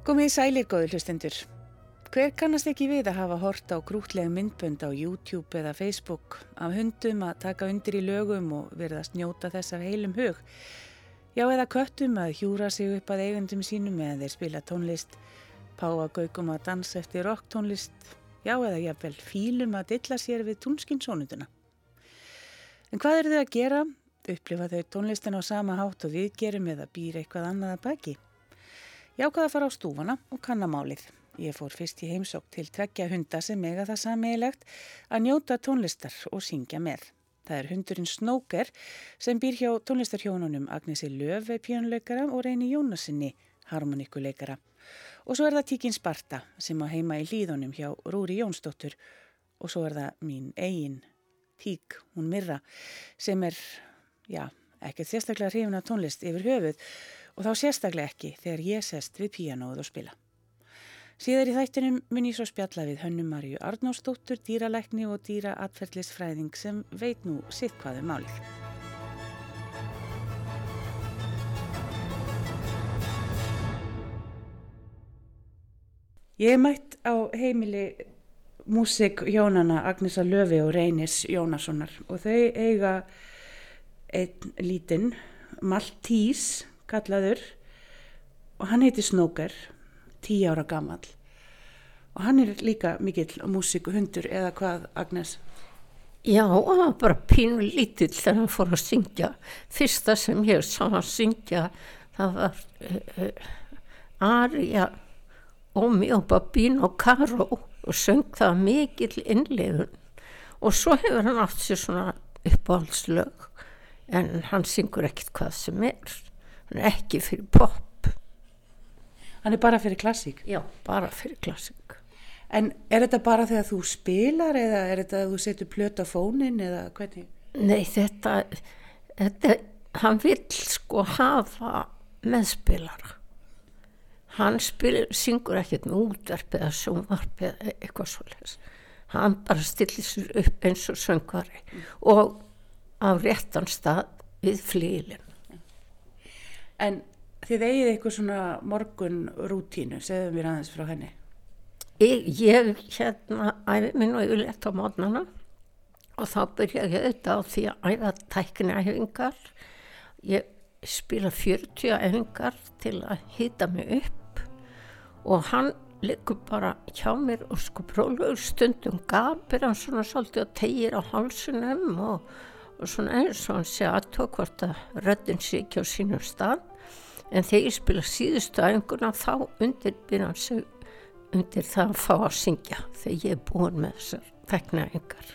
Komið í sælir góður hlustendur. Hver kannast ekki við að hafa hort á grútlega myndbönd á YouTube eða Facebook af hundum að taka undir í lögum og verðast njóta þess af heilum hug? Já eða köttum að hjúra sig upp að eigundum sínum eða þeir spila tónlist, páagaugum að dansa eftir rocktónlist, já eða jáfnvel fílum að dilla sér við túnskinsónunduna. En hvað eru þau að gera? Upplifa þau tónlistin á sama hátt og við gerum eða býr eitthvað annað að baki? Ég ákvaði að fara á stúfana og kannamálið. Ég fór fyrst í heimsók til tveggja hunda sem eiga það sameigilegt að njóta tónlistar og syngja með. Það er hundurinn Snóker sem býr hjá tónlistarhjónunum Agnesi Löfi pjónuleikara og Reyni Jónasinni harmonikuleikara. Og svo er það Tíkin Sparta sem á heima í líðunum hjá Rúri Jónsdóttur og svo er það mín eigin Tík, hún Mirra, sem er, já, ekkert sérstaklega hrifin af tónlist yfir höfuð og þá sérstaklega ekki þegar ég sest við píanóð og spila. Síðar í þættinum mun ég svo spjalla við Hönnu Marju Arnósdóttur, dýralækni og dýraatferðlisfræðing sem veit nú sitt hvaðu um málið. Ég er mætt á heimili músik Jónana Agnesa Löfi og Reynis Jónassonar og þau eiga einn lítinn Maltís kallaður og hann heiti Snóker tíu ára gammal og hann er líka mikill músikuhundur eða hvað Agnes? Já, hann var bara pínu lítill þegar hann fór að syngja. Fyrsta sem ég sá hann syngja það var uh, uh, Arja Omi og Babín og Karó og söng það mikill innlegun og svo hefur hann átt sér svona uppáhaldslög en hann syngur ekkert hvað sem er hann er ekki fyrir pop Hann er bara fyrir klassík? Já, bara fyrir klassík. En er þetta bara þegar þú spilar eða er þetta að þú setur plöta fónin eða hvernig? Nei, þetta, þetta hann vil sko hafa meðspilara. Hann spil, syngur ekkert með útverf eða sjónvarp eða eitthvað svolítið. Hann bara stillir sér upp eins og söngvari mm. og á réttan stað við flílinn. En þið eigið eitthvað svona morgun rútínu, segðum við aðeins frá henni. Ég, ég hérna æfi minn og yfirleitt á mótnana og þá byrja ég auðvitað á því að æfa tækni æfingar ég spila 40 æfingar til að hýta mig upp og hann liggur bara hjá mér og sko bróluður stundum gapir hann svona svolítið og tegir á hálsunum og, og svona eins og hann sé aðtók hvort að röddinn sé ekki á sínum stað en þegar ég spila síðustu æfinguna þá undirbyrja hann sig undir það að fá að syngja þegar ég er búin með þessar teknaæfingar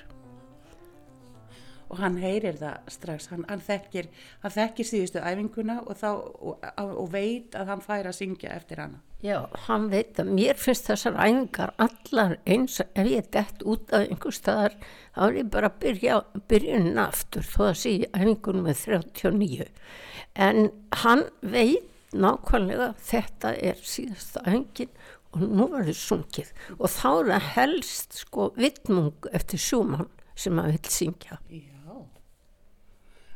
og hann heyrir það strax. Hann, hann, þekkir, hann þekkir síðustu æfinguna og, þá, og, og veit að hann fær að syngja eftir hana. Já, hann veit að mér finnst þessar æfingar allar eins ef ég er dætt út af einhver staðar þá er ég bara að byrja byrjun aftur þó að sé æfingunum með 39 en hann veit nákvæmlega þetta er síðasta öngin og nú verður sungið. Og þá er það helst sko vittmung eftir sjúmann sem maður vil syngja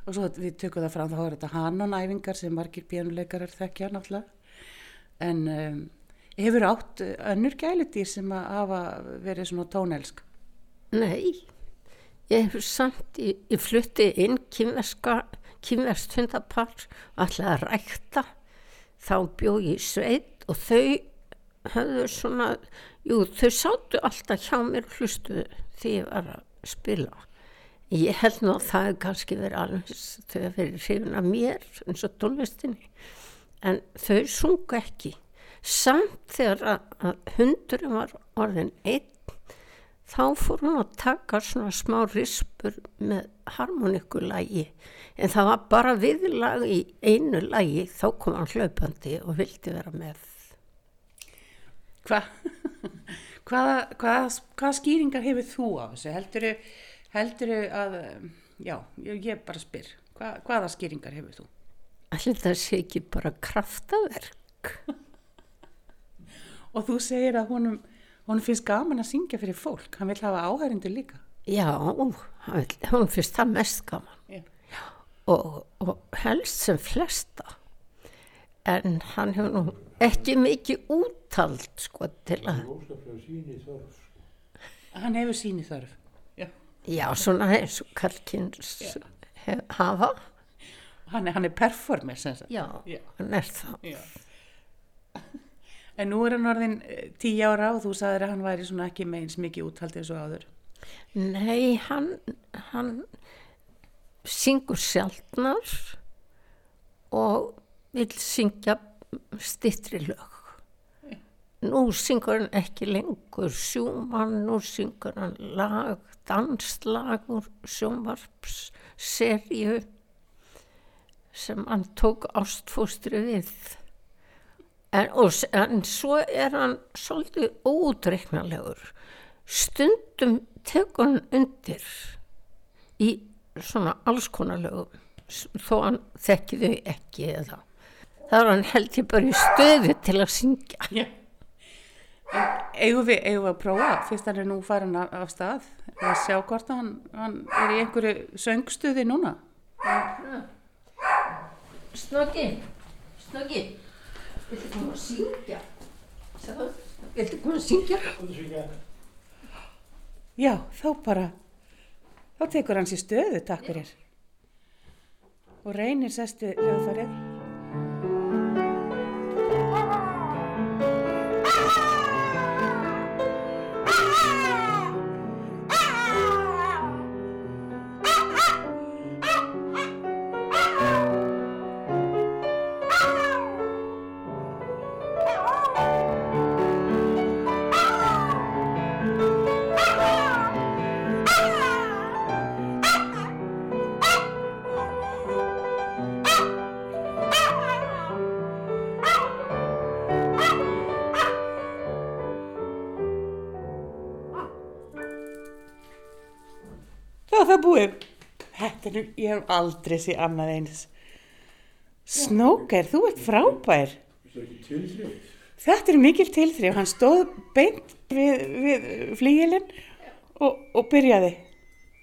og svo við tökum það fram þá er þetta Hanon-æfingar sem margir bjönuleikarar þekkja náttúrulega. En um, hefur átt önnur gælitýr sem að hafa verið svona tónelsk? Nei ég hefur samt í, í flutti inn kynverst hundapar alltaf að rækta. Þá bjóð ég sveit og þau höfðu svona jú þau sáttu alltaf hjá mér hlustu því ég var að spila ég held nú að það hefði kannski verið alveg þau hefði verið hrifin að mér eins og tónlistinni en þau sunga ekki samt þegar að hundurinn var orðin einn þá fór hún að taka svona smá rispur með harmonikulægi en það var bara viðlag í einu lægi þá kom hann hlaupandi og vildi vera með Hva? hvaða, hvaða, hvaða skýringar hefur þú á þessu? Helduru, helduru að já, ég bara spyr Hva, hvaða skýringar hefur þú? Allir það sé ekki bara kraftaverk og þú segir að honum hún finnst gaman að syngja fyrir fólk hann vil hafa áhærindu líka já, hún finnst það mest gaman yeah. og, og helst sem flesta en hann hefur nú ekki mikið úttald sko til að, Óskaplega síni þörf. Hann hefur síni þörf. Já. svona eins og Karlkins hafa. Hann er, hann er performer sem sagt. Já, Já. hann er það. Já. En nú er hann orðin eh, tíu ára og þú sagðir að hann væri svona ekki með eins mikið úthaldið og áður. Nei, hann, hann syngur sjaldnar og vil syngja stittri lög. Nú syngur hann ekki lengur sjúmann, nú syngur hann lag, danslag úr sjónvarpsserju sem hann tók ástfóstri við. En, og, en svo er hann svolítið ódreiknalegur. Stundum tekur hann undir í svona alls konar lögum, s- þó hann þekki þau ekki eða. Það er hann held ég bara í stöðu til að syngja. Eigum við, eigum við að prófa, fyrst hann er nú farin af, stað, að sjá hvort hann, hann er í einhverju söngstuði núna. Snoggi, Snoggi, viltu koma að syngja? Viltu koma að syngja? Já, þá bara, þá tekur hann sér stöðu, takk fyrir. Og reynir sestu hljóðfarið. Nú, ég hef aldrei séð annað eins. Snóker, þú ert frábær. Er. Þetta er mikil tilþrif. Hann stóð beint við, við flíilinn og, og byrjaði.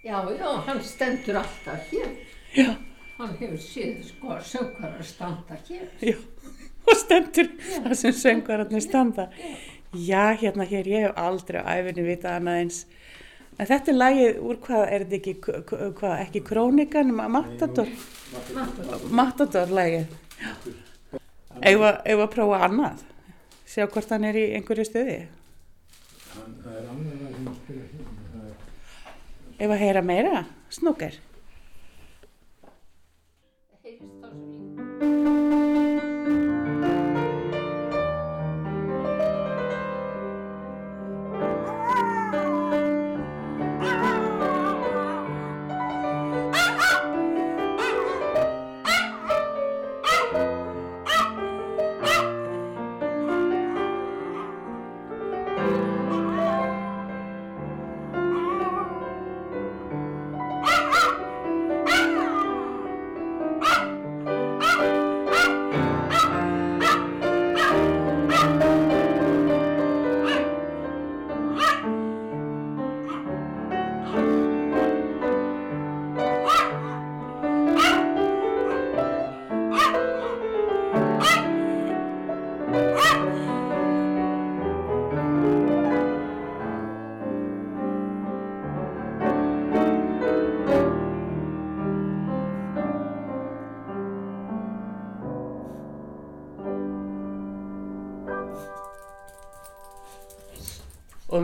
Já, já, hann stendur alltaf hér. Já, Hann hefur séð sko söngvar að standa hér. já. Og stendur það sem söngvararnir standa. Já, hérna hér, ég hef aldrei á æfinni vitað annað eins. En þetta er lagið úr hvað, er þetta ekki, hvað, ekki krónikan, Ma- Matador? Matador lagið. Eða að prófa annað? Sjá hvort hann er í einhverju stöði? Hann, það er annað að spila hérna. Það Ef að heyra meira, snúkar. Heyrist þá svo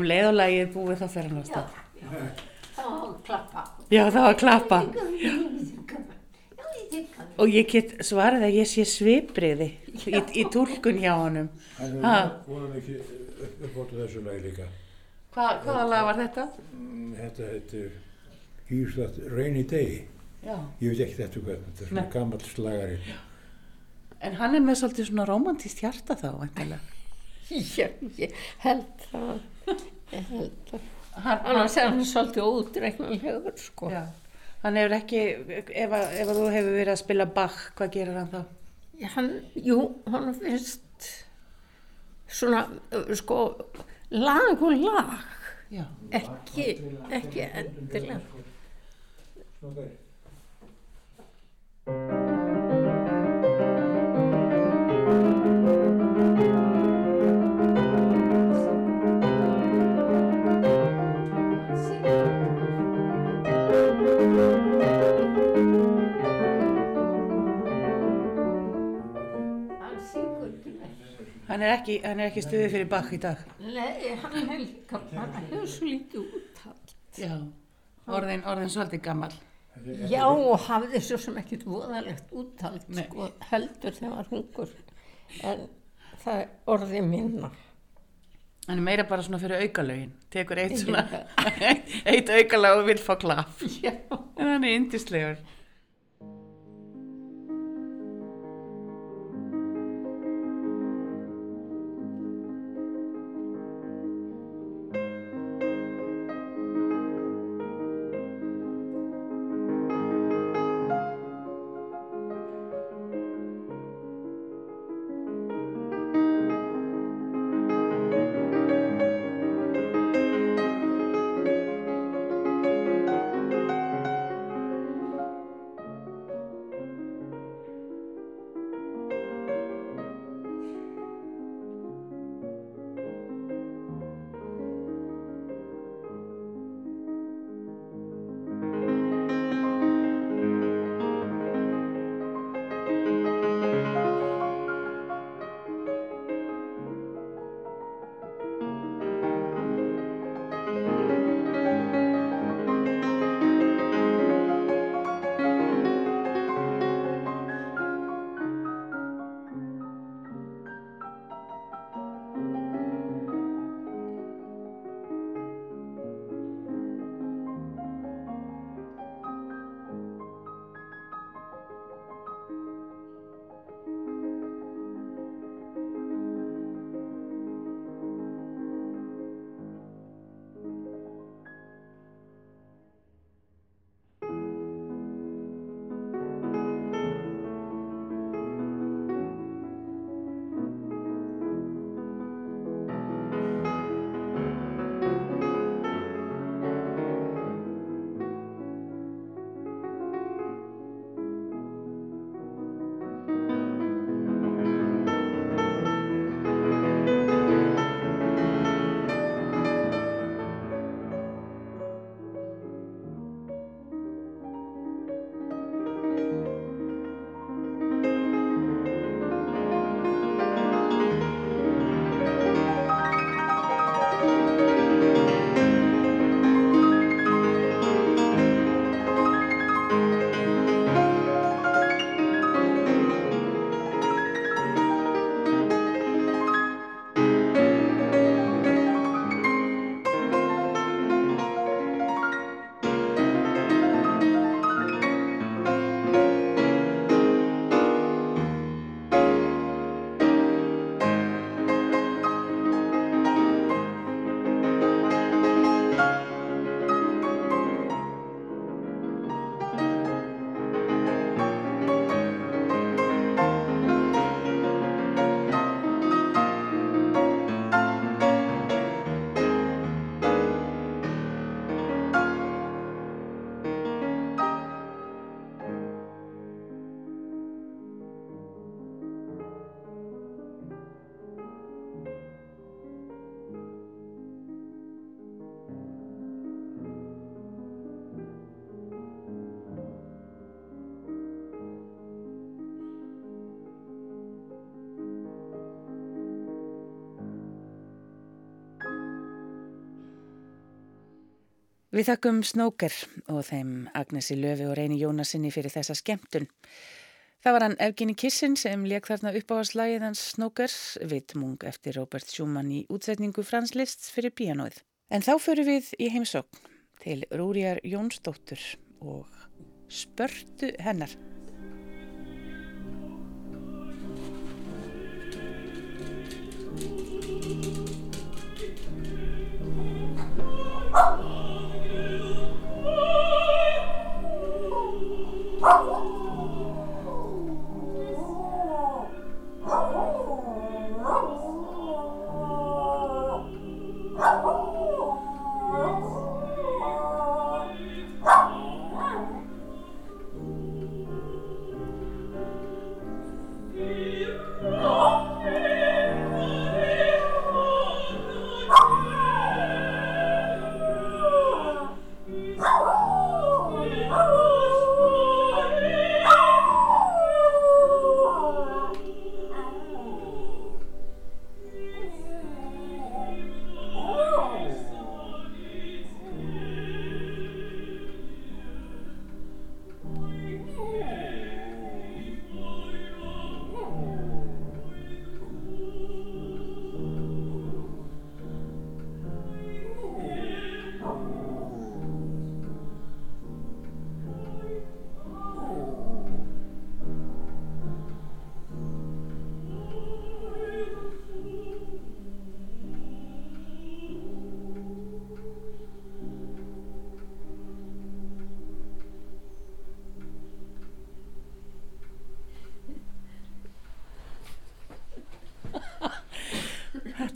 um leið og lagið er búið þá fer hann á stað. Þá klappa. Já, það var að klappa. Já, ég kann. Og ég get svarið að ég sé svipriði í, í túlkun hjá honum. Það Ha. voru ekki upp, upp á þessu lagi líka. Hva, hvaða lag var þetta? Mm, Þetta heitir Ísland Rainy Day. Já. Ég veit ekki þetta hvað, þetta er svona gammal slagari. En hann er með svolítið svona romantíst hjarta þá, væntalega. Já, ég held það. Hann, Annars er hann svolítið ódreiknulegur, sko. já. Hann hefur ekki, ef, að, ef að þú hefur verið að spila Bach, hvað gerir hann þá? Hann, jú, hann finnst svona, sko, lag og lag. Já. Ekki, ekki endilega. Hann er ekki, hann er ekki stuðið fyrir bakk í dag. Nei, hann er líka bara hefur svo lítið úttalt. Já. Orðin, orðin svolítið gammal. Já, og hafði svo sem ekkert voðalegt úttalt, sko, heldur þegar var hungur. En það er orðið minna. Hann er meira bara svona fyrir aukalögin. Tekur eitt svona, eitt aukalag og vil fá klapp. Já. En hann er yndislegur. Við þakkum Snóker og þeim Agnesi Löfi og Reyni Jónasinni fyrir þessa skemmtun. Það var hann Evgeni Kissin sem leik þarna upp á að slæðið hans Snóker, vitmung eftir Robert Schumann í útsetningu Frans Liszt fyrir píanóið. En þá förum við í heimsókn til Rúriar Jónsdóttur og spörtu hennar.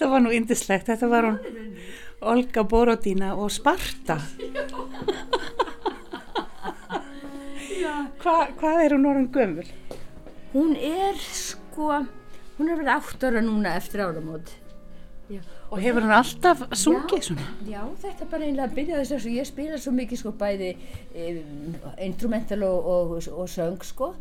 Þetta var nú indislegt, þetta var hún Olga Borodína og Sparta. Hva, hvað er hún orðin gömul? Hún er sko, hún er verið átt ára núna eftir áramót. Já. Og hefur hún alltaf sungið svona? Já, þetta bara einlega byrjaði þess að ég spila svo mikið sko bæði um, instrumental og, og, og söng sko.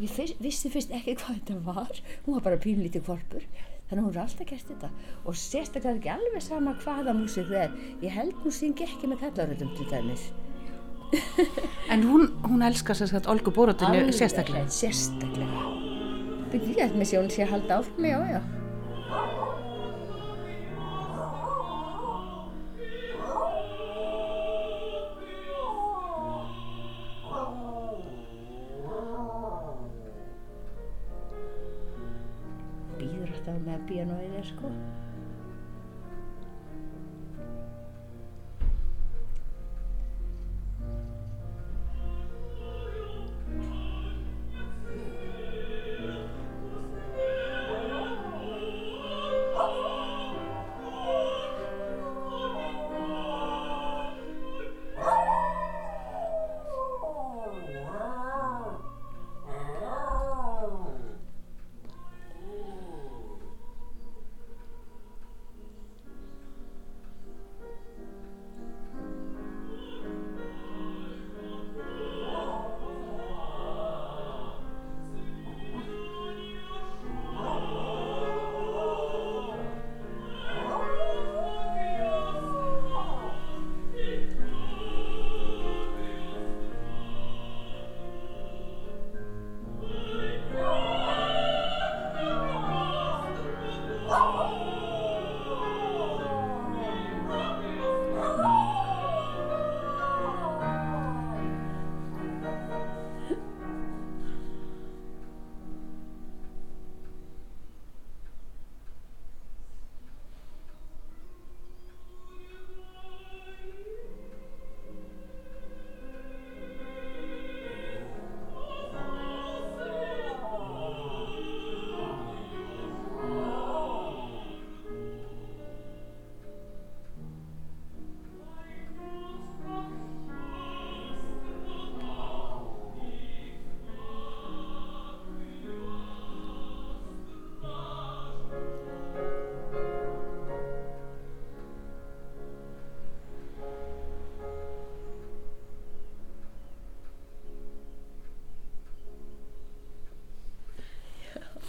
Ég fyrst, vissi fyrst ekki hvað þetta var, hún var bara pínlítið kvolpur. Þannig að hún er alltaf gert þetta og sérstaklega ekki alveg sama hvaða músík það er. Ég held hún syngi ekki með kallaröðum til dæmis. En hún, hún elskar sér sagt Olgu Alveg sérstaklega. Sérstaklega. Ég held með sé hún sé að halda áfram, já, já. Pianoið er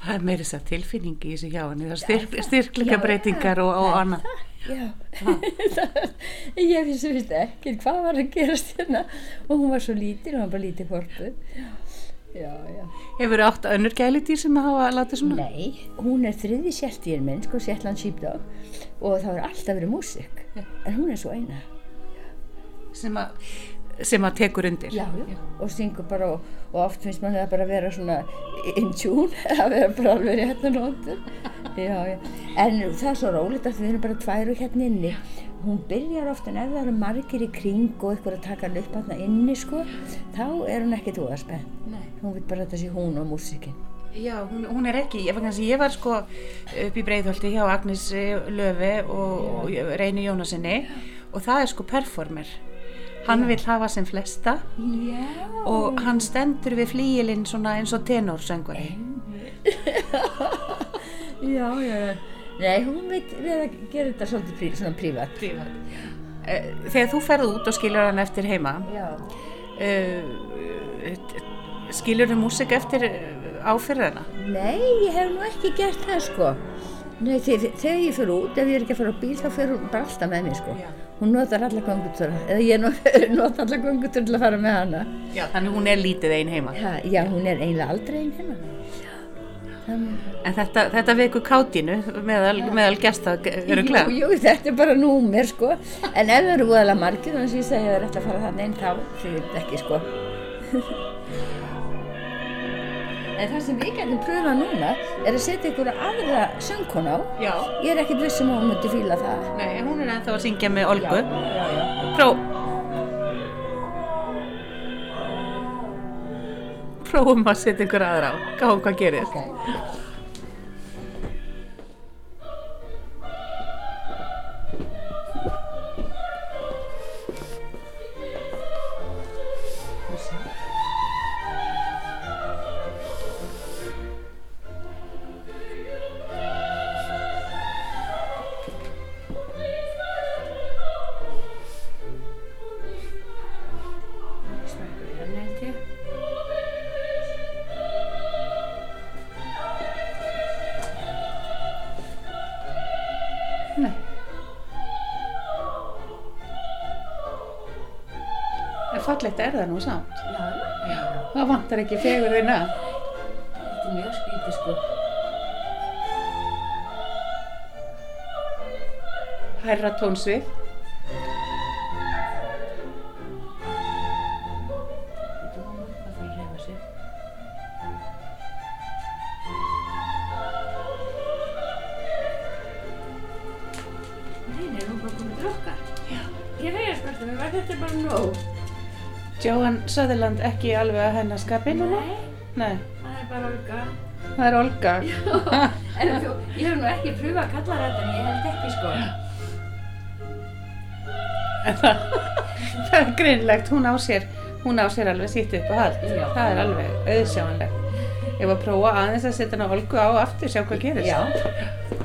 Það er meira þess að tilfinningi í þessu hjá henni, það styrk, styrkleika breytingar og, og annað. Já, ég vissi vist ekki hvað var að gerast hérna og hún var svo lítil, hún var bara lítið korpu. Já, já. Hefur átt önnur gælitýr sem hafa látið svona? Nei, hún er þriði sértíðin minn, sko, Shetland Sheepdog og það var alltaf verið músík, en hún er svo eina. Sem að, sem að tekur undir? Já, já, og syngur bara og, og oft finnst mann það bara að vera svona in tune, að vera bara alveg að. Já, já, en það er svo rólegt að við erum bara tvær og hérna inni. Hún byrjar ofta en ef það eru margir í kring og eitthvað að taka hann upp hann inni, sko, þá er hún spennt. Nei. Hún vil bara þetta sé hún og músíkinn. Já, hún, hún er ekki, ég, að ég var sko upp í Breiðholti hjá Agnes eh, Löfi og, og Reyni Jónasinni og það er sko performer. Hann vil hafa sem flesta Já. og hann stendur við flíilinn svona eins og tenorsöngvari. Já, já, já. Nei, hún veit við að gera þetta svolítið prí, svona prívat. Eh, Þegar þú ferð út og skilur hann eftir heima, uh, skilur þú músik eftir áfyrðana? Nei, ég hef nú ekki gert það sko. Nei, þegar, þegar ég fyrir út, ef ég er ekki að fara á bíl, þá fyrir hún bara alltaf með mér sko. Já. Hún notar alla göngutur, eða ég not- nota alla göngutur til að fara með hana. Já, þannig hún er lítið einn heima. Ha, já, hún er eiginlega aldrei einn hérna. Þannig, En þetta, þetta veku kátinu meðal, meðal gesta eru jú, glæð. jú, þetta er bara númer sko. En ef það eru úðalega margir, þannig að ég segja að það er eftir að fara þannig einn, þá fyrir þetta ekki sko. en það sem við getum pröfað núna er að setja ykkur aðra söngkona á. Já. Ég er ekkert viss um að hún myndi fíla það. Nei, hún er ennþá að syngja með Olgu. já, já. Pró... Prófum að setja ykkur aðra á. Gáum hvað gerir. Okay. Nóg? Johan Sutherland ekki alveg að hennar skapi núna? Nei, það er bara Olga. það er Olga. En þú, ég hef nú ekki pröfað að kalla þetta, en ég held ekki sko. En það, það er greinlegt, hún á sér, hún á sér alveg sitt upp á hald. Já. Það er alveg auðsjáanlegt. Var að prófa aðeins að setja hana Olgu á aftur, sjá hvað gerist. Já.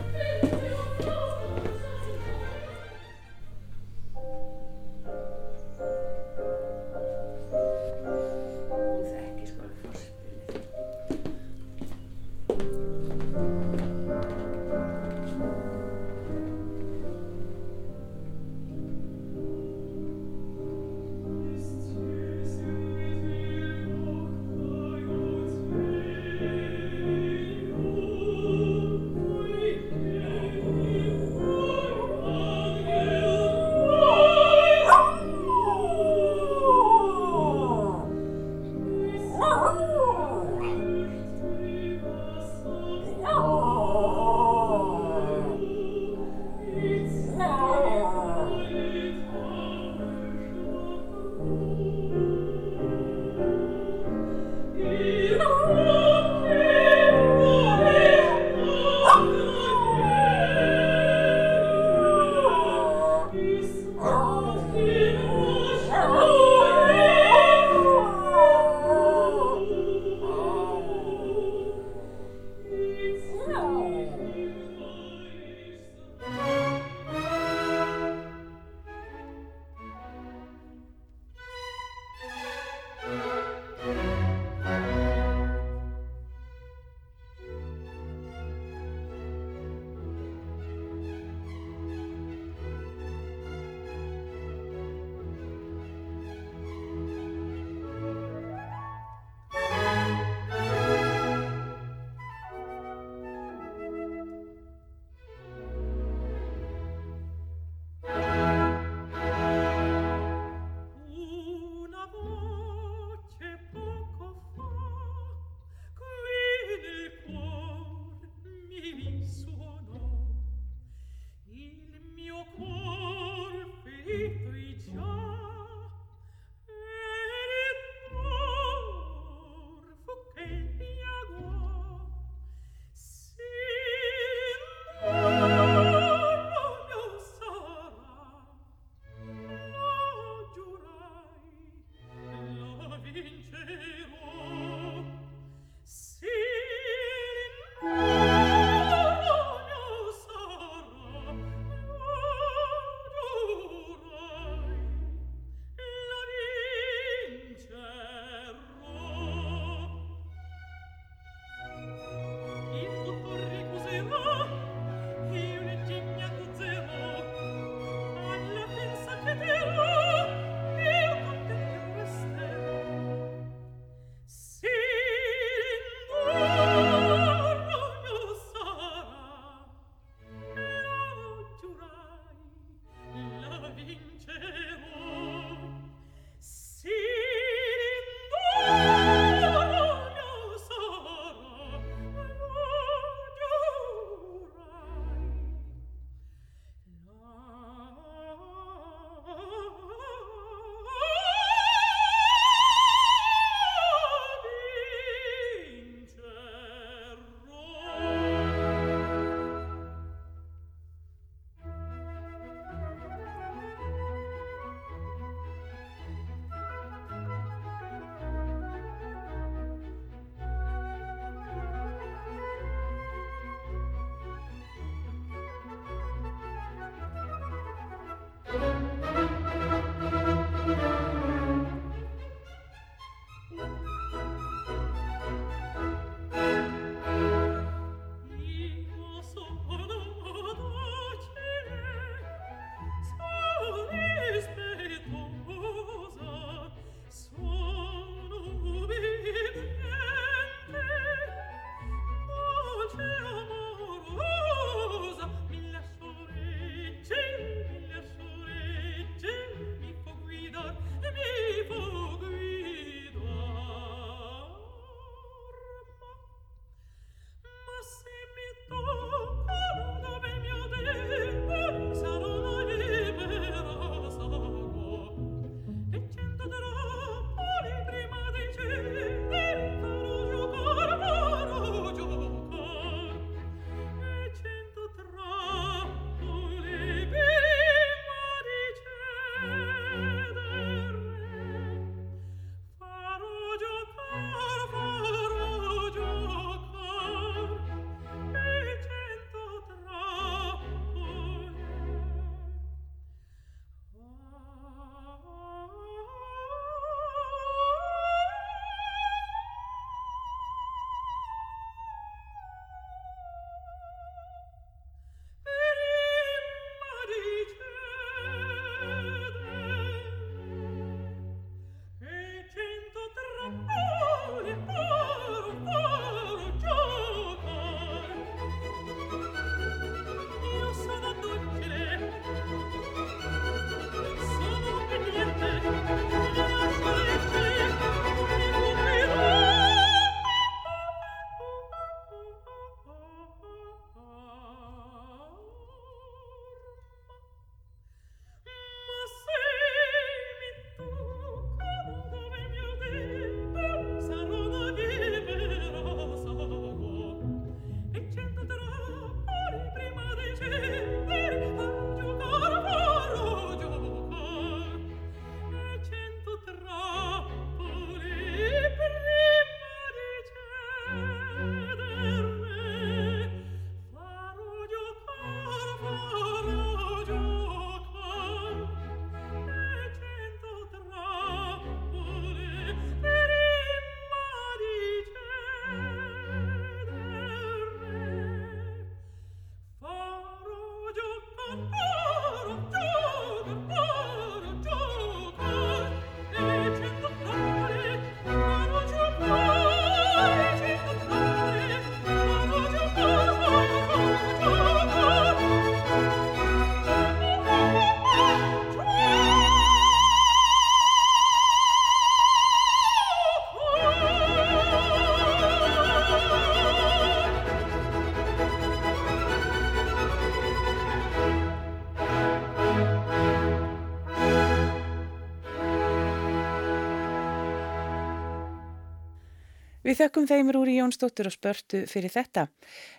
Við þökkum þeim Rúri Jónsdóttur og spörtu fyrir þetta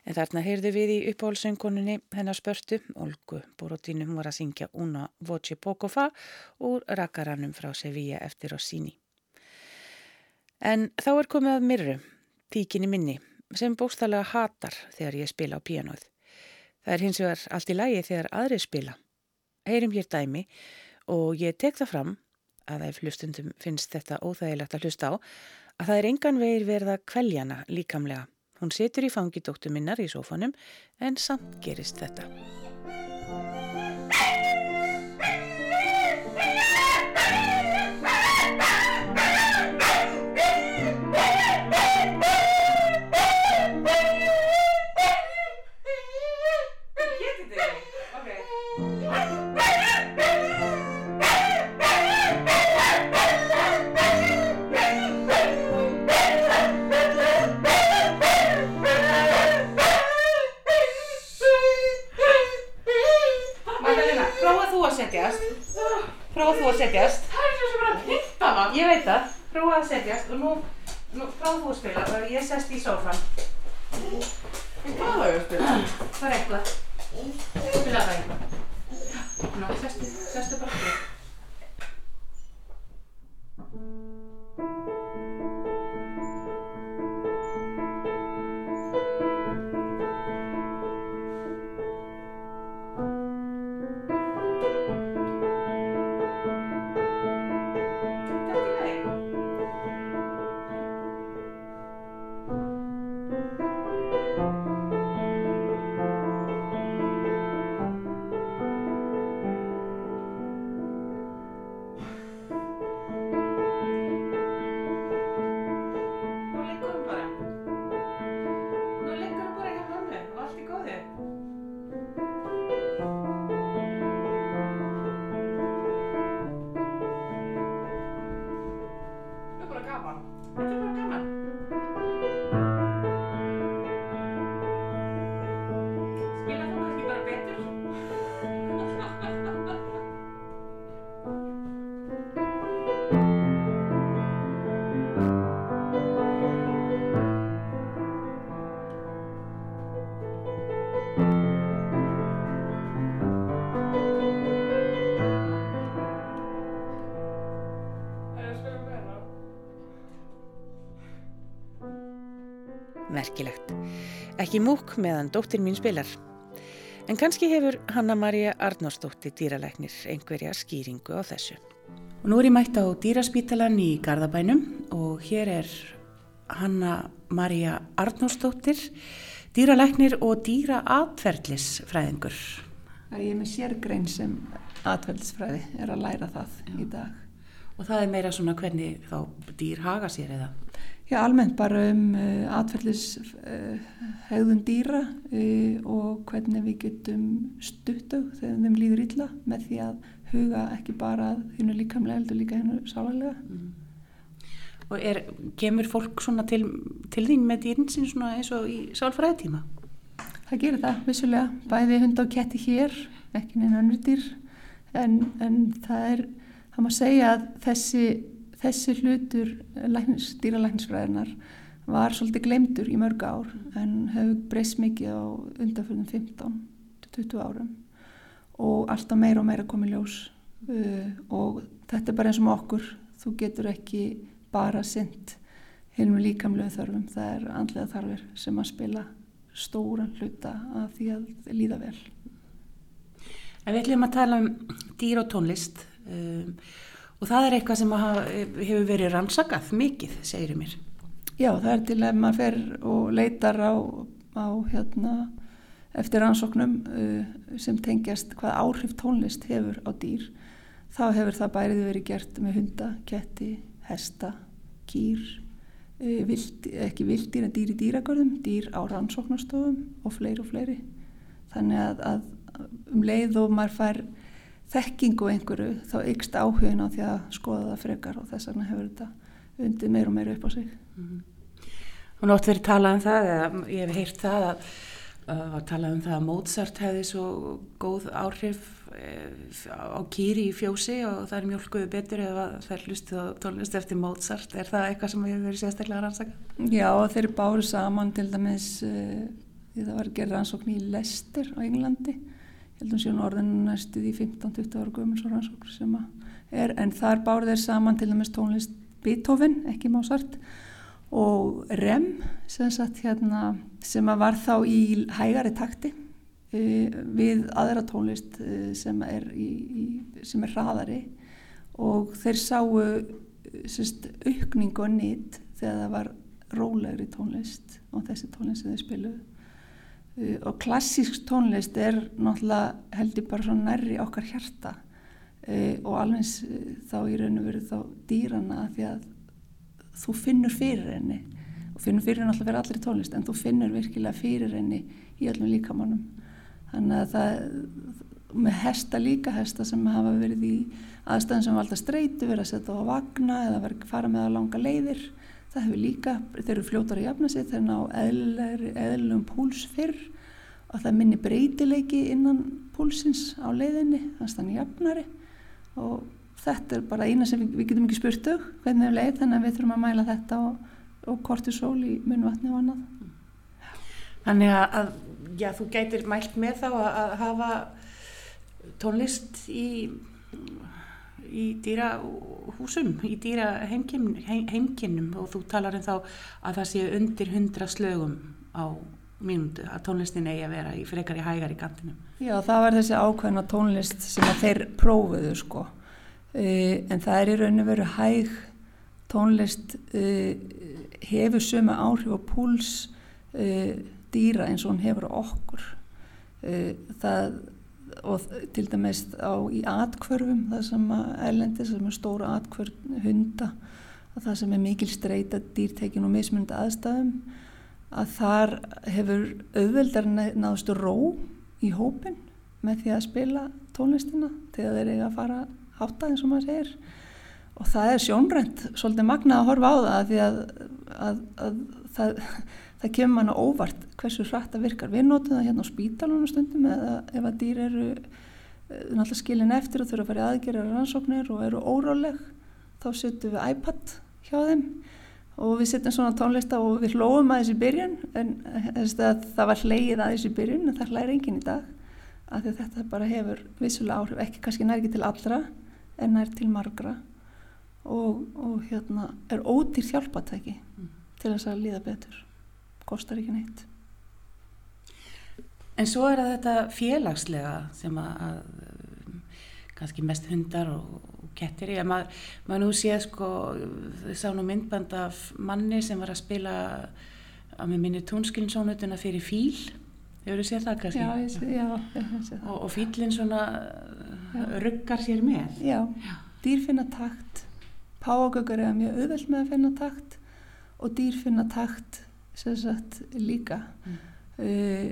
en þarna heyrðu við í uppáhaldsöngunni hennar spörtu, Olgu Borodínum var að syngja Una Voce Poco Fa úr rakkaranum frá Sevilla eftir Rossini. En þá er komið að myrru, tíkinni minni, sem bóstalega hatar þegar ég spila á píanóð. Það er hins vegar allt í lægi þegar aðrið spila. Heyrim hér dæmi og ég tek það fram að ef hlustundum finnst þetta óþægilegt að hlusta á, að það er engan vegir verða kveljana líkamlega. Hún setur í fangi dóttu minnar í sófanum en samt gerist þetta. Setjast. Það er svo bara að pitta maður. Ég veit það. Prófa að setjast og nú, nú prófa þú að spila og ég sest í sófan. En hvað það er að spila? Það er eitthvað. Spila það eitthvað. Ná, sestu, sestu bara Ekki múk meðan dóttir mín spilar. En kannski hefur Hanna-Maria Arnósdóttir dýralæknir einhverja skýringu á þessu. Og nú er ég mætt á dýraspítalan í Garðabænum og hér er Hanna-Maria Arnósdóttir, dýralæknir og dýraatferðlisfræðingur. Ég er með sérgrein sem atferðlisfræði er að læra það Já. í dag. Og það er meira svona hvernig þá dýr haga sér eða? Já, almennt bara um uh, atferðlishegðun uh, dýra uh, og hvernig við getum stutt á þegar þeim líður illa með því að huga ekki bara hennu líkamlega heldur líka hennu sálarlega. Mm. Og er, kemur fólk svona til, til þín með dýrin sín svona eins og í sálfræðitíma? Það gerir það, vissulega. Bæði hund á ketti hér, ekki neina önnur dýr, en, en það er, það má segja að þessi þessi hlutur læknis, dýralæknisfræðinar var svolítið glemdur í mörg ár en hefur breyst mikið á undanfjörðum 15-20 árum og alltaf meira og meira komið ljós uh, og þetta er bara eins og okkur, þú getur ekki bara sendt heilum líkamlega þörfum, það er andlega þarfir sem að spila stóran hluta að því að líða vel. En við ætlum að tala um dýr og tónlist um, Og það er eitthvað sem hefur verið rannsakað mikið, segir mér. Já, það er til að maður fer og leitar á, á hérna, eftir rannsóknum uh, sem tengjast hvað áhrif tónlist hefur á dýr. Þá hefur það bærið verið gert með hunda, ketti, hesta, kýr, uh, vild, ekki vildir en dýr í dýragörðum, dýr á rannsóknastofum og fleiri og fleiri. Þannig að, að um leið og maður fær þekkingu einhverju þá ykst áhugin á því að skoða það frekar og þess vegna hefur þetta undið meir og meir upp á sig. Mm -hmm. Og nótt verið talað um það, eða ég hef heyrt það að, var talað um það að Mozart hefði svo góð áhrif eh, á kýri í fjósi og það er mjölkuðu betur ef að það er hlustið á tónlist eftir Mozart. Er það eitthvað sem hefur verið sérstaklega rannsaka? Já, þeir báru saman til dæmis, uh, því það var að gera rannsókn í Leicester á Englandi. Ég held að séu orðinu næstuð í 15-20 ára gömur svo rannsókn sem er, en þar báru þeir saman til dæmis tónlist Beethoven, ekki Mozart, og Rem sem, sagt, hérna, sem var þá í hægari takti uh, við aðra tónlist uh, sem, er í, í, sem er hraðari. Og þeir sáu sérst, aukning og nýtt þegar það var rólegri tónlist og þessi tónlist sem þeir spiluðu og klassísk tónlist er náttúrulega heldur bara svo nærri okkar hjarta. Uh, og alveg þá í raun og veru þá dýrana því að þú finnur fyrir henni. Og finnur fyrir henni alltaf verið allir í tónlist en þú finnur virkilega fyrir henni í öllum líkamannum þannig að það með hesta líka hesta sem hafa verið í aðstæðan sem valda streytu verið að setja á vagna eða verið að fara með að langa leiðir það hefur líka, þeir eru fljótar að jafna sig þeir ná eðlum púls fyrr og það minni breytileiki innan púlsins á leiðinni þannig að er jafnari. Og þetta er bara eina sem við, við getum ekki spurt þau hvernig við leið þannig að við þurfum að mæla þetta og, og kortisol í munvatni og annað. Þannig að, já, þú gætir mælt með þá að, að hafa tónlist í, í dýra húsum, í dýra heimkinnum, og þú talar um þá að það sé undir hundra slögum á mínútu að tónlistin eigi að vera í frekar í hægar í kantinum. Já, það var þessi ákveðna tónlist sem að þeir prófuðu sko Uh, en það er í raun og veru hæg tónlist uh, hefur sömu áhrif og púls uh, dýra eins og hún hefur okkur það og til dæmis á í atkvörfum það sem að erlendi sem er stóra atkvörn hunda að það sem er mikil streyta dýrtekin og mismunandi aðstæðum að þar hefur auðveldar náðustu ró í hópin með því að spila tónlistina þegar þeir eiga að fara hátta eins og maður segir. Og það er sjónrænt svolítið magna að horfa á það því að, að, að það, það kemur manna óvart hversu hrætt það virkar. Við notum það hérna á spítalunum stundum eða ef að dýr eru eh, náttúrulega skilin eftir og þurfa að fara í aðgerðar rannsóknir og eru óráleg þá setjum við iPad hjá þeim og við setjum svona tónlista og við hlóðum aðeins í byrjun en það var hleyið aðeins í byrjun en það hlæri engin í dag af því að þetta bara hefur vissulega áhrif ekki kannski nær ekki til allra en er til margra og, og hérna er ódýrt hjálpatæki mm. til þess að líða betur kostar ekki neitt. En svo er þetta félagslega sem að, að kannski mest hundar og, og kettir ég, maður mað nú séð sko þau sá nú myndband af manni sem var að spila að með minni tónskilinsónutuna fyrir fíl. Hefur þið séð það kannski? Já, ég sé, já, ég sé það. Og, og fílinn svona ruggar sér með. Já, Já. dýr finna takt, páagöggur er mjög auðvöld með að finna takt og dýr finna takt sagt, líka. Mm. Uh,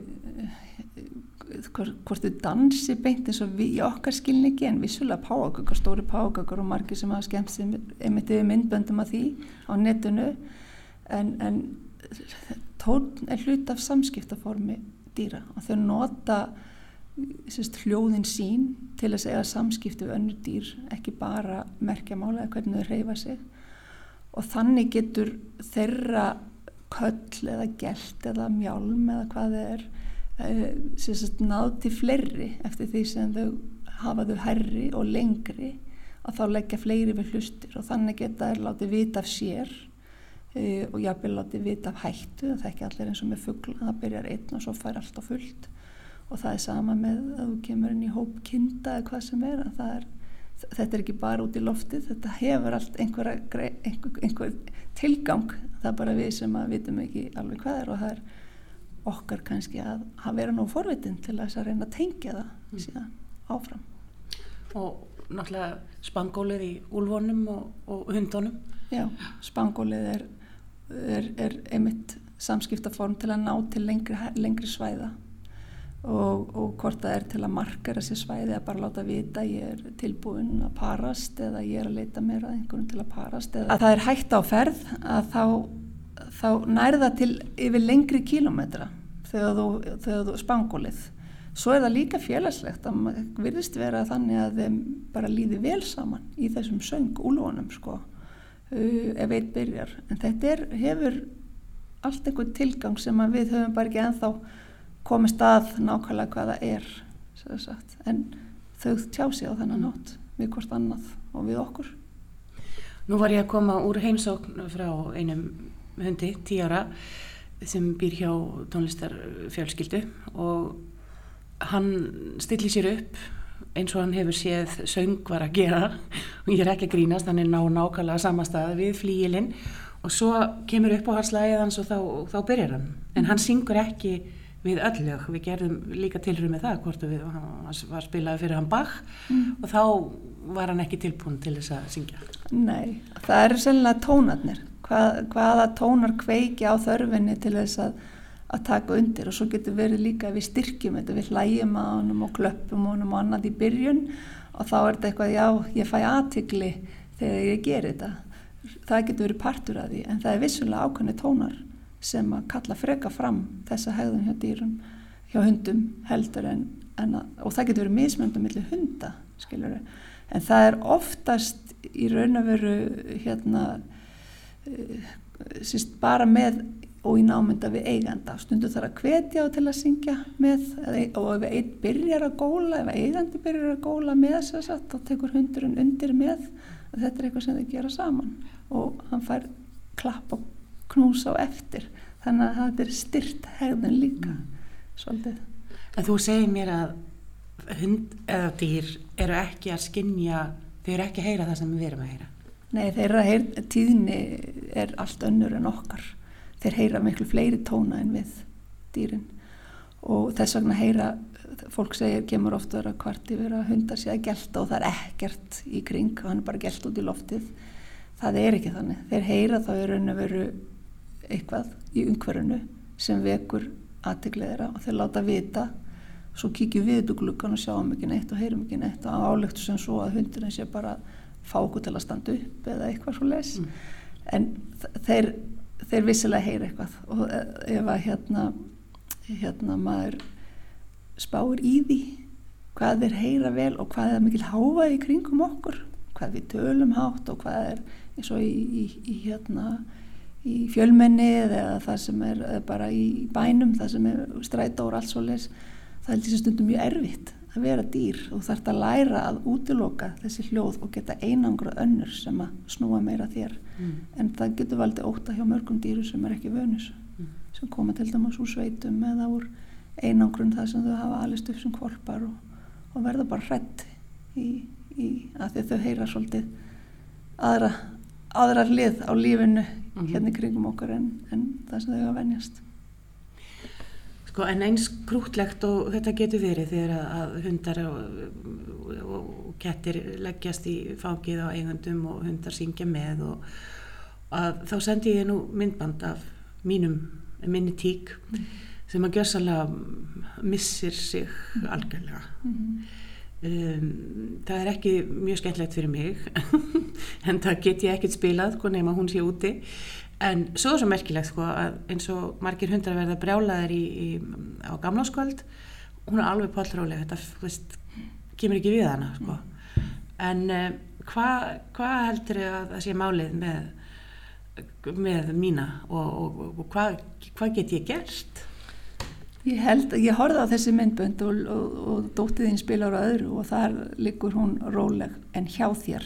hvort þau dansi beint eins og við í okkar skilningi en vissulega páagöggur, stóri páagöggur og margir sem hafa skemmt sem einmitt yfir myndböndum af því á netinu en, en tón er hlut af samskiptaformi dýra og þau nota sérst, hljóðin sín til að segja samskiptu við önnur dýr, ekki bara merkjamála eða hvernig þau reyfa sig og þannig getur þeirra köll eða gælt eða mjálm eða hvað það er sérst, náð til fleiri eftir því sem þau hafa þau herri og lengri að þá leggja fleiri við hlustir og þannig geta þær látið vita af sér uh, og jáfnveg látið vita af hættu það er ekki allir eins og með fuggla það byrjar einn og svo fær allt á fullt. Og það er sama með að þú kemur inn í hóp kinda eða hvað sem er, er þetta er ekki bara út í loftið þetta hefur allt einhver, einhver, einhver tilgang. Það er bara við sem að vitum ekki alveg hvað er og það er okkar kannski að hafa verið nú forvitin til að að reyna að tengja það mm. síðan áfram. Og náttúrulega spangólið í úlvonum og, og hundonum já, spangólið er, er, er einmitt samskiptaform til að ná til lengri, lengri svæða og, og hvort það er til að markera sér svæði að bara láta vita ég er tilbúin að parast eða ég er að leita mér að einhvern til að parast eða að það er hægt á ferð að þá, þá nærða til yfir lengri kílometra þegar þú, þegar þú spangólið. Svo er það líka félagslegt að maður virðist vera þannig að þeim bara líði vel saman í þessum söng úlónum sko, uh, ef einn byrjar. En þetta er, hefur allt einhvern tilgang sem við höfum bara ekki enþá komist að nákvæmlega hvað það er. En þau tjá sig á þennan nátt við hvort annað og við okkur. Nú var ég að koma úr heimsókn frá einum hundi, tí ára, sem býr hjá tónlistarfjölskyldu og hann stillir sér upp eins og hann hefur séð söngvar að gera og ég er ekki að grínast, hann er ná nákvæmlega samastað við flíilinn og svo kemur upp á hans lagið hans og þá, þá byrjar hann, en hann syngur ekki við öll lög, við gerðum líka tilröð með það, hvort við, hann var spilaði fyrir hann Bach Mm. og þá var hann ekki tilbúin til þess að syngja. Nei, það eru sennilega tónarnir, Hvað, hvaða tónar kveiki á þörfinni til þess að, að taka undir? Og svo getur verið líka við styrkjum þetta, við hlægjum að honum og klöppum honum og annað í byrjun. Og þá er þetta eitthvað, já, ég fæ aðtikli þegar ég ger þetta. Það getur verið partur af því, en það er vissulega ákveðni tónar sem að kalla freka fram þessa hegðun hjá dýrum, hjá hundum heldur en, en að, og það getur verið mismöndum millir hunda, skilur en það er oftast í raun og veru hérna uh, síst bara með og í námynda við eiganda. Stundu þarf að hvetja á til að syngja með og ef einn byrjar að góla ef eigandi byrjar að góla með þess að þá tekur hundurinn undir með. Að þetta er eitthvað sem þau gera saman. Og hann fær klapp og knús á eftir þannig að þetta er styrt hegðun líka svolítið En þú segir mér að hund eða dýr eru ekki að skinja, þau eru ekki að heyra það sem við erum að heyra. Nei, þeirra heyr, tíðni er allt önnur en okkar. Þeir heyra miklu fleiri tóna en við dýrin og þess vegna heyra, fólk segir, kemur oft vera hvart yfir að hundar sé að gelta og það er ekkert í kring hann er bara gelt út í loftið. Það er ekki þannig. Þeir heyra þá er raun og veru eitthvað í umhverfinu sem vekur aðtegleðira og þeir láta vita svo kíkjum við út úr gluggan og sjáum ekki neitt og heyrum ekki neitt og álöktu sem svo að hundurinn sé bara fá okkur til að standa upp eða eitthvað svo les Mm. en þeir, þeir vissilega heyra eitthvað og e- ef að hérna, hérna maður spáir í því hvað þeir heyra vel og hvað er mikil háfa í kringum okkur hvað við tölum hátt og hvað er eins og í, í, í hérna í fjölmenni eða það sem er eða bara í bænum, það sem er strætór alls svo les, það er þessi stundum mjög erfitt að vera dýr og þarf að læra að útiloka þessi hljóð og geta einangra önnur sem að snúa meira þér Mm. en það getur valdið óta hjá mörgum dýru sem er ekki vönus Mm. sem koma til dæmis úr sveitum eða úr einangrun þar sem þau hafa alist upp sem kvolpar og, og verða bara hrætt í, í að þau heyra svolítið aðra, aðra hlið á lífinu Mhm. hérna í kringum okkur en, en það sem þau hafa venjast Sko, en eins krútlegt og þetta getur verið þegar að, hundar og, og, og kettir leggjast í fangið á eigundum og hundar syngja með og að þá sendi ég nú myndband af mínum, minni tík sem að gjössalega missir sig algjörlega. Um, það er ekki mjög skemmtilegt fyrir mig en það get ég ekkert spilað sko, nema hún sé úti en svo er svo merkilegt sko, eins og margir hundar verða brjálaðir í, í, á gamláskvöld hún er alveg pollróleg þetta veist, kemur ekki við hana sko. en uh, hvað hva heldur að það sé málið með með mína og, og, og hvað hva get ég gert Ég held, ég horfði á þessi myndbönd og, og, og dóttið þín spilar á öðru og þar liggur hún róleg en hjá þér.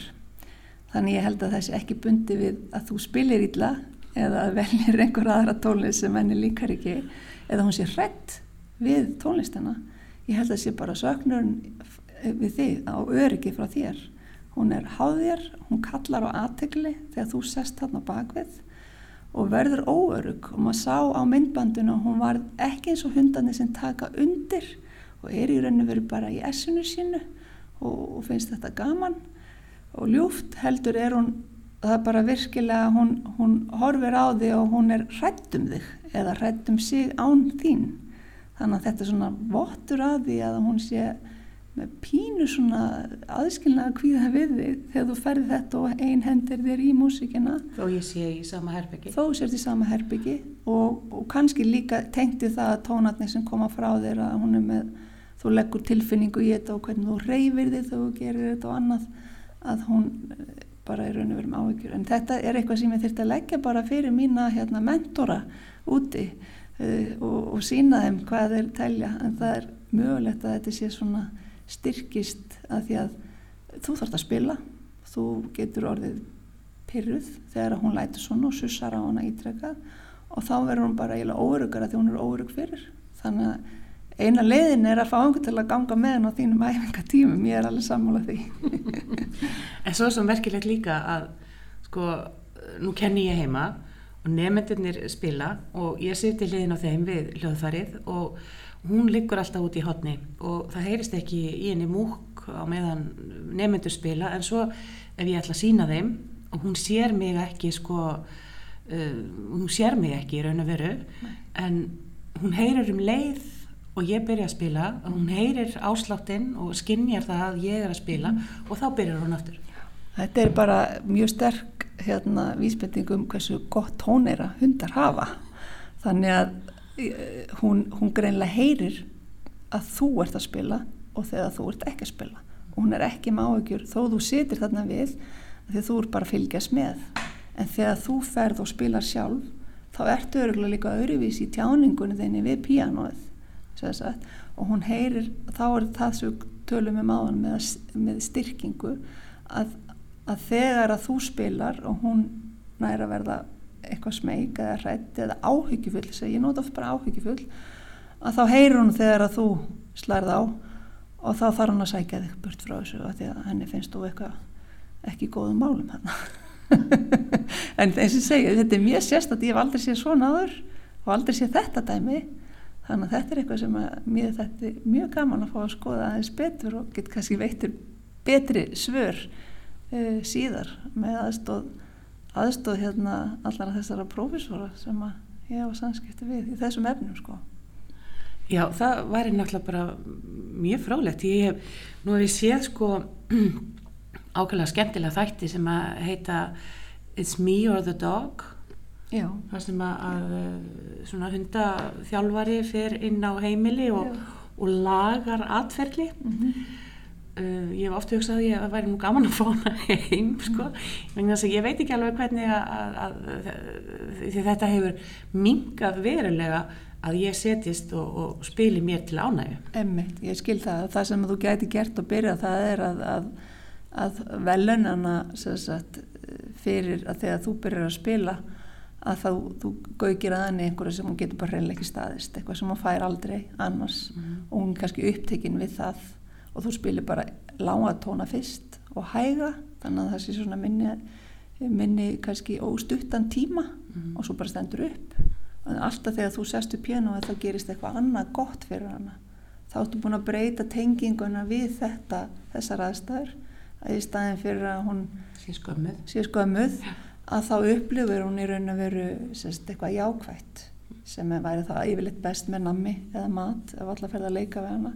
Þannig ég held að þessi ekki bundi við að þú spilir illa eða að veljir einhver aðra tónlist sem henni líkar ekki eða hún sé hrætt við tónlistina. Ég held að sé bara söknurinn við þig á öryggi frá þér. Hún er háðér, hún kallar á aðtegli þegar þú sest þarna bakvið og verður óörug og maður sá á myndbandinu að hún var ekki eins og hundarnir sem taka undir og er í rauninu verið bara í essinu sínu og, og finnst þetta gaman og ljúft. Heldur er hún það er bara virkilega hún, hún horfir á þig og hún er hrætt um þig eða hrætt um sig án þín. Þannig að þetta er svona vottur að því að hún sé með pínu svona aðskilnaða kvíða við þig þegar þú ferði þetta og ein hendir þér í músíkina. Þó ég sé í sama herbyggi þó sért í sama herbyggi og, og kannski líka tengti það að tónatni sem koma frá þér að hún er með, þú leggur tilfinningu í þetta og hvernig þú reyfir þig þegar þú gerir þetta og annað að hún eh, bara er raun og verum áhyggjur. En þetta er eitthvað sem ég þurfti að leggja bara fyrir mína hérna, mentora úti uh, og, og sína þeim hvað þeir telja. En það er mögulegt að þetta sé svona styrkist að því að þú þarfst að spila. Þú getur orðið pyrruð þegar hún lætur svona og sussar á hana ítrekað. Og þá verður hún bara eiginlega órugar að því hún er órug fyrir. Þannig að eina leiðin er að fá einhvern til að ganga með henn á þínum æfingatímum, ég er alveg sammálað því. En svo er svo merkilegt líka að sko, nú kenni ég heima og nefndunir spila og ég seti hliðin á þeim við hljóðfarið og hún liggur alltaf út í hotni og það heyrist ekki í henni múk á meðan nefndur spila en svo ef ég ætla að sína þeim og hún sér mig ekki sko uh, hún sér mig ekki í raun og veru Nei. en hún heyrir um leið og ég byrja að spila og hún heyrir ásláttinn og skinnjar það að ég er að spila mm. og þá byrjar hún aftur Þetta er bara mjög sterk hérna vísbendingum hversu gott tónera hundar hafa þannig að hún, hún greinlega heyrir að þú ert að spila og þegar þú ert ekki að spila. Og hún er ekki með áhugjur þó þú sitir þarna við því þú ert bara að fylgjast með. En þegar þú ferð og spilar sjálf þá ertu öruglega líka öðruvís í tjáningunni þinni við píanóið og hún heyrir þá er það sem tölum við máðan með, með styrkingu að, að þegar að þú spilar og hún næra verða eitthvað smeg eða hrætt eða áhyggjufull ég nota oft bara áhyggjufull að þá heyrir hún þegar að þú slærð á og þá þarf hún að sækja þig burt frá þessu að því að henni finnst þú eitthvað ekki góðum málum en eins og segja þetta er mjög sérst að ég hef aldrei séð svona aður og aldrei séð þetta dæmi. Þannig að þetta er eitthvað sem mér þetta er mjög gaman að fá að skoða aðeins betur og get kannski veittur betri svör uh, síðar með aðstóð aðstóð hérna allar þessara prófessora sem ég hafa samskipti við í þessum efnum sko. Já, það væri náttúrulega bara mjög frálegt ég hef, nú hef ég séð sko ákveðlega skemmtilega þætti sem að heita It's Me or the Dog. Já. það sem að, að svona hundaþjálfari fer inn á heimili og, og lagar atferðli mm -hmm. Uh, ég hef ofta hugsað að ég væri nú gaman að fá hana heim sko, þess að ég veit ekki alveg hvernig að, að, að þetta hefur mingað verulega að ég setjist og, og spili mér til ánægu Emmitt, ég skil það, það sem þú gæti gert og byrja það er að að velunana fyrir að þegar þú byrjar að spila að þá þú gaugir að henni einhverju sem hún getur bara reynilega ekki staðist eitthvað sem hún fær aldrei annars. Mm. og hún er kannski upptekinn við það og þú spilir bara lága tóna fyrst og hæga þannig að það sé svona minni, minni kannski óstuttan tíma mm. og svo bara stendur upp. Og alltaf þegar þú sest upp hérna og það gerist eitthvað annað gott fyrir hana. Þá ertu búin að breyta tenginguna við þetta þessar aðstæður. Að í staðin fyrir að hún sé skömmuð. að þá upplifur hún í raun að veru sérst, eitthvað jákvægt sem væri það yfirleitt best með nammi eða mat ef allar ferða að leika við hana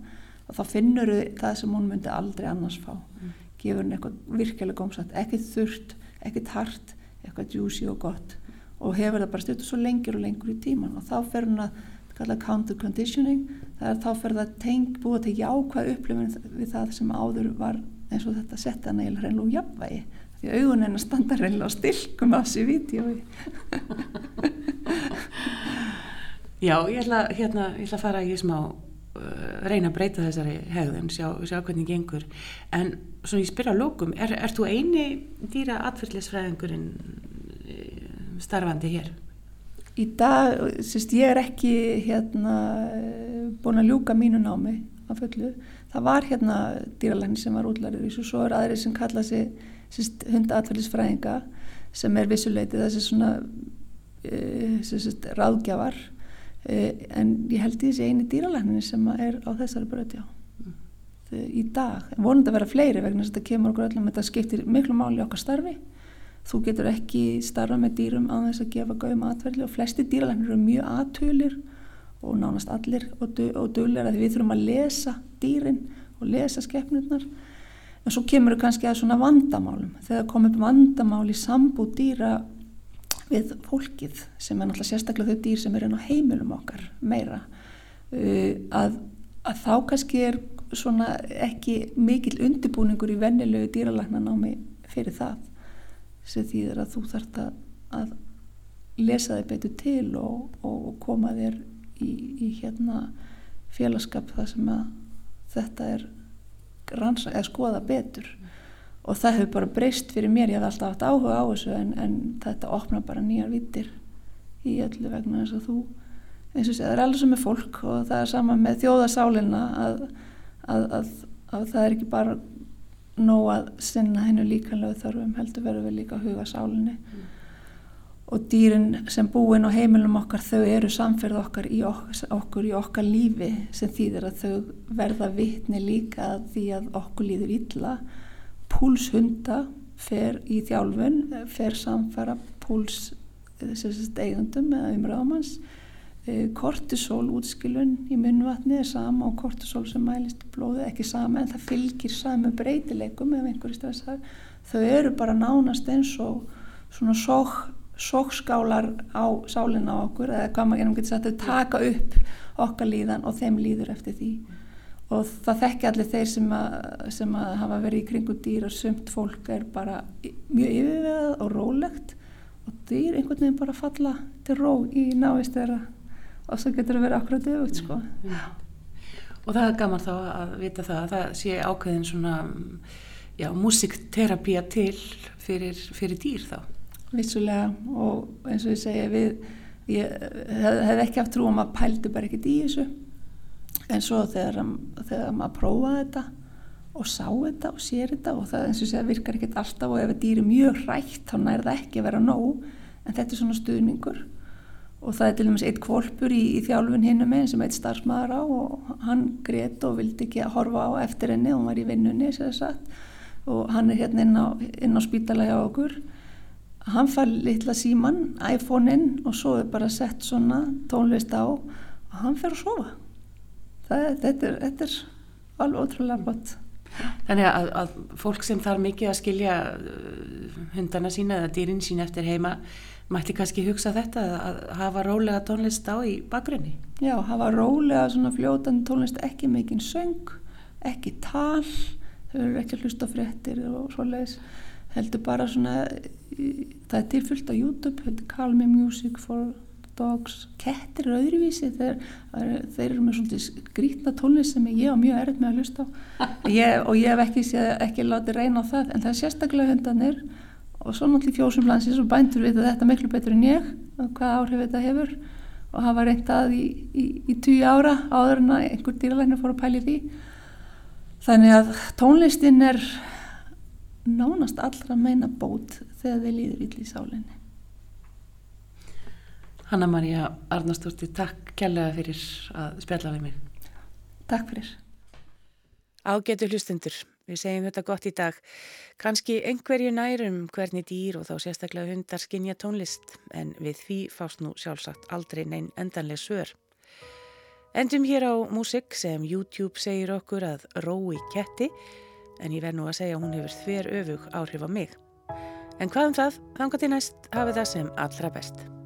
og þá finnur þau það sem hún myndi aldrei annars fá. Mm. gefur henni eitthvað virkilega gómsagt ekkert þurft, ekkert hart eitthvað djúsi og gott. Og hefur það bara stjórn svo lengur og lengur í tíman og þá fer hún að kalla counter conditioning. Það er þá fer það teng búið til jákvæð upplifin við það sem áður var eins og þetta setja hann eiginlega reynilega úr jafnvægi. Því augun hennar standa reynilega á stilkum af þessu vídjói Já, ég ætla, hérna, ég ætla að fara í smá reyna að breyta þessari hegðun sjá, sjá hvernig gengur. En svona ég spyrja á lókum er, er þú eini dýra atfyrirlisfræðingurinn uh, starfandi hér? Í dag, sérst, ég er ekki hérna búin að ljúka mínu námi af fullu. Það var hérna dýralækni sem var útlæður í þessu. Svo er aðri sem kalla sig hundaatfælisfræðinga sem er vissuleiti þessi svona e, sagt, ráðgjafar en ég held í þessi eini dýralækni sem er á þessari bröti á í dag, vonandi að vera fleiri vegna þess að þetta kemur okkur öllum. Þetta skiptir miklu máli okkar starfi. Þú getur ekki starfa með dýrum á þess að gefa gauðum atverðli og flesti dýralæknir eru mjög aðtölir og nánast allir og, dölur að við þurfum að lesa dýrin og lesa skeppnurnar en svo kemur við kannski að svona vandamálum. Þegar komum upp vandamál í sambú dýra við fólkið sem er náttúrulega sérstaklega þau dýr sem er inn á heimilum okkar meira uh, að, að þá kannski er svona ekki mikil undirbúningur í vennilegu dýralæknanámi fyrir það sem þýðir að þú þarft að, að lesa þig betur til og, og koma þér í, í hérna félagskap þar sem að þetta er rannsaka eða skoða betur og það hefur bara breyst fyrir mér, ég hef alltaf haft áhuga á þessu en, en þetta opna bara nýjar vittir í öllu vegna eins og þú eins og segja, það er alveg sem með fólk og það er sama með þjóðasálinna að, að, að, að það er ekki bara nóg að sinna hennu líkanlegu þörfum heldur verður við líka að huga sálinni mm. og dýrin sem búin á heimilum okkar þau eru samferð okkar í okkur, okkur í okkar lífi sem þýðir að þau verða vitni líka því að okkur líður illa púlshunda fer í þjálfun, fer samfara púls eigundum eða umræðamans kortisol útskilun í munnvatni er sama og kortisol sem mælist í blóðu ekki sama en það fylgir samu breytileikum ef einhverju stressar þau eru bara nánast eins og svona sók, sókskálar á sálinna á okkur eða hvað maður getur sagt þau taka upp okkar líðan og þeim líður eftir því og það þekki allir þeir sem að, sem að hafa verið í kringu dýr og sumt fólk er bara mjög yfirvegað og rólegt og dýr einhvern veginn bara falla til ró í návist þeirra og svo getur það verið akkurat auðvögt sko. Og það er gaman þá að vita það að það sé ákveðin svona já, músikterapía til fyrir, fyrir dýr þá. Vissulega og eins og ég segja við, ég hef, hef ekki haft trú um að pældu bara ekkert í þessu en svo þegar, þegar maður prófaði þetta og sá þetta og sér þetta og það eins og segja virkar ekkert alltaf og ef þetta er mjög rætt þá nær það ekki að vera nóg. En þetta er svona stuðningur. Og það er til dæmis eitt kvolpur í, í þjálfun hinnum einn sem eitt starfsmæður á og hann greitt og vildi ekki að horfa á eftir henni og hann var í vinnunni og hann er hérna inn á, inn á spítalagi á okkur. Hann fær litla síman, iPhone-inn og svo er bara sett svona tónlist á og hann fer að sofa það, þetta, er, þetta er alveg ótrúlega flott Þannig að, að fólk sem þarf mikið að skilja hundana sína eða dýrin sín eftir heima mætti kannski hugsa þetta að hafa rólega tónlist á í bakgrunni? Já, hafa rólega svona fljótan tónlist ekki mikinn söng, ekki tal, þau eru ekki að hlusta fréttir og svoleiðis, heldur bara svona, það er tilfyllt á YouTube, heldur Calm Music for Dogs, kettir er öðruvísi, þeir, þeir eru með svona grítna tónlist sem ég á mjög erð með að hlusta ég, og ég hef ekki, ekki látið reyna á það, en það er sérstaklega hundanir og svo náttúrulega fjósum landsins og bændur við þetta miklu betur en ég hvað áhrif þetta hefur og hafa reyndað í, í, í tíu ára áður en að einhver dýralæknir fór að pæli því. Þannig að tónlistin er nánast allra meina bót þegar þeir líður ítli í sálinni Hanna-Maria Arnastóttir, takk kærlega fyrir að spjalla við mig Takk fyrir Ágetur hlustundur Við segjum þetta gott í dag. Kanski einhverju nærum hvernig dýr og þá sérstaklega hundar skinja tónlist en við því fást nú sjálfsagt aldrei neinn endanleg svör. Endum hér á músik sem YouTube segir okkur að rói ketti en ég verð nú að segja að hún hefur þver öfug áhrif á mig. En hvað um það? Þangar til næst hafi það sem allra best.